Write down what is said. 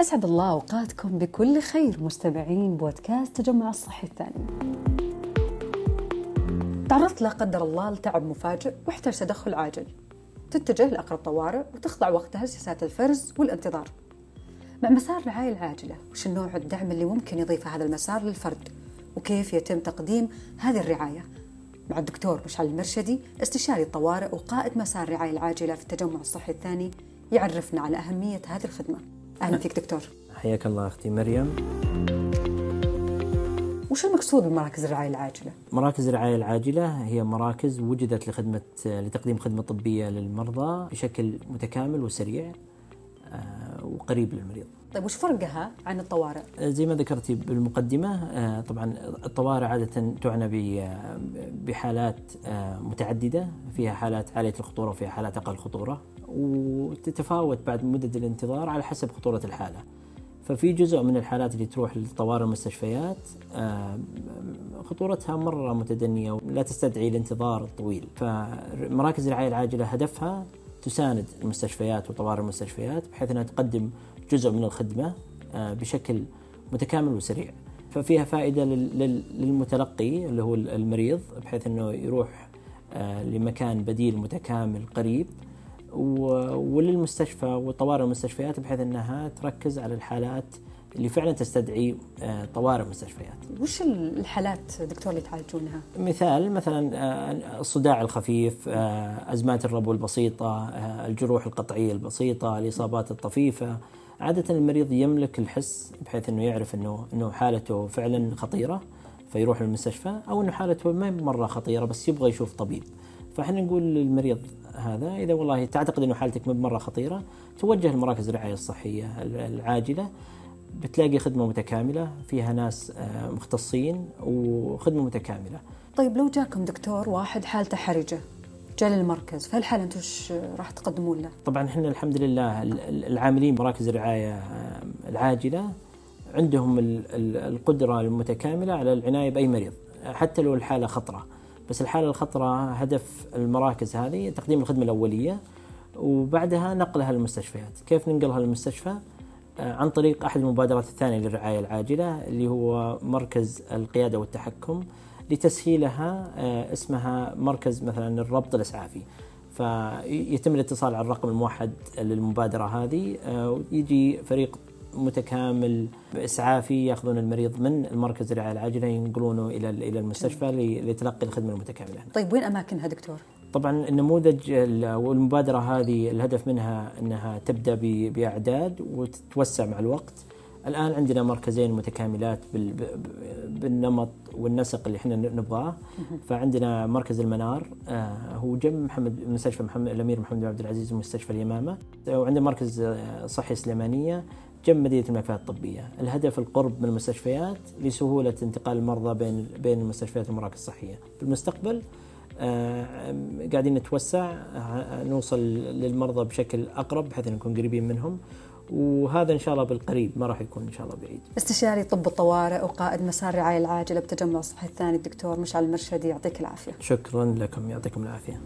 أسعد الله أوقاتكم بكل خير مستمعين بودكاست تجمع الصحي الثاني. تعرضت لا قدر الله لتعب مفاجئ واحتاج تدخل عاجل. تتجه لأقرب طوارئ وتخضع وقتها لسياسات الفرز والانتظار. مع مسار الرعاية العاجلة وش النوع الدعم اللي ممكن يضيفه هذا المسار للفرد؟ وكيف يتم تقديم هذه الرعاية؟ مع الدكتور مشعل المرشدي استشاري الطوارئ وقائد مسار الرعاية العاجلة في التجمع الصحي الثاني يعرفنا على أهمية هذه الخدمة. أهلا فيك دكتور. حياك الله أختي مريم. وش المقصود بمراكز الرعاية العاجلة؟ مراكز الرعاية العاجلة هي مراكز وجدت لخدمة لتقديم خدمة طبية للمرضى بشكل متكامل وسريع. وقريب للمريض. طيب وش فرقها عن الطوارئ؟ زي ما ذكرتي بالمقدمة آه، طبعا الطوارئ عادة تعنى بحالات آه، متعددة فيها حالات عالية الخطورة وفيها حالات أقل خطورة وتتفاوت بعد مدة الانتظار على حسب خطورة الحالة. ففي جزء من الحالات اللي تروح لطوارئ المستشفيات آه، خطورتها مرة متدنية ولا تستدعي الانتظار الطويل فمراكز الرعاية العاجلة هدفها تساند المستشفيات وطوارئ المستشفيات بحيث أنها تقدم جزء من الخدمة آه، بشكل متكامل وسريع. ففيها فائدة للمتلقي اللي هو المريض بحيث أنه يروح آه، لمكان بديل متكامل قريب. وللمستشفى وطوارئ المستشفيات بحيث إنها تركز على الحالات اللي فعلا تستدعي آه، طوارئ المستشفيات. وش الحالات دكتور اللي تعالجونها؟ مثال مثلا آه، الصداع الخفيف، آه، أزمات الربو البسيطة، الجروح القطعية البسيطة، الإصابات الطفيفة. عادة المريض يملك الحس بحيث إنه يعرف إنه إنه حالته فعلا خطيرة فيروح للمستشفى أو إنه حالته ما مرة خطيرة بس يبغى يشوف طبيب. فإحنا نقول للمريض هذا إذا والله تعتقد إنه حالتك مو مره خطيرة توجه لمراكز الرعاية الصحية العاجلة بتلاقي خدمة متكاملة فيها ناس آه، مختصين وخدمة متكاملة. طيب لو جاكم دكتور واحد حالته حرجة جاء للمركز فهالحاله أنتم إيش راح تقدمون له؟ طبعا إحنا الحمد لله العاملين بمراكز الرعاية آه، العاجلة عندهم القدرة المتكاملة على العناية بأي مريض حتى لو الحالة خطرة. بس الحالة الخطرة هدف المراكز هذه تقديم الخدمة الأولية وبعدها نقلها للمستشفيات كيف ننقلها للمستشفى عن طريق أحد المبادرات الثانية للرعاية العاجلة اللي هو مركز القيادة والتحكم لتسهيلها آه، اسمها مركز مثلا الربط الإسعافي فيتم الاتصال على الرقم الموحد للمبادرة هذه آه، ويجي فريق متكامل إسعافي يأخذون المريض من المركز الرعاية العاجلة ينقلونه إلى إلى المستشفى لتلقي الخدمة المتكاملة. طيب وين أماكنها دكتور؟ طبعا النموذج والمبادرة هذه الهدف منها إنها تبدأ بأعداد وتتوسع مع الوقت. الآن عندنا مركزين متكاملات بالنمط والنسق اللي إحنا نبغاه فعندنا مركز المنار آه، هو جنب محمد مستشفى محمد الأمير محمد بن عبد العزيز ومستشفى اليمامة وعندنا مركز آه، صحي سليمانية جنب مدينة الملفات الطبية، الهدف القرب من المستشفيات لسهولة انتقال المرضى بين بين المستشفيات والمراكز الصحية. في المستقبل قاعدين نتوسع آه نوصل للمرضى بشكل أقرب بحيث نكون قريبين منهم وهذا إن شاء الله بالقريب ما راح يكون إن شاء الله بعيد. استشاري طب الطوارئ وقائد مسار الرعاية العاجلة بتجمع الصحي الثاني الدكتور مشعل المرشدي يعطيك العافية. شكرا لكم يعطيكم العافية.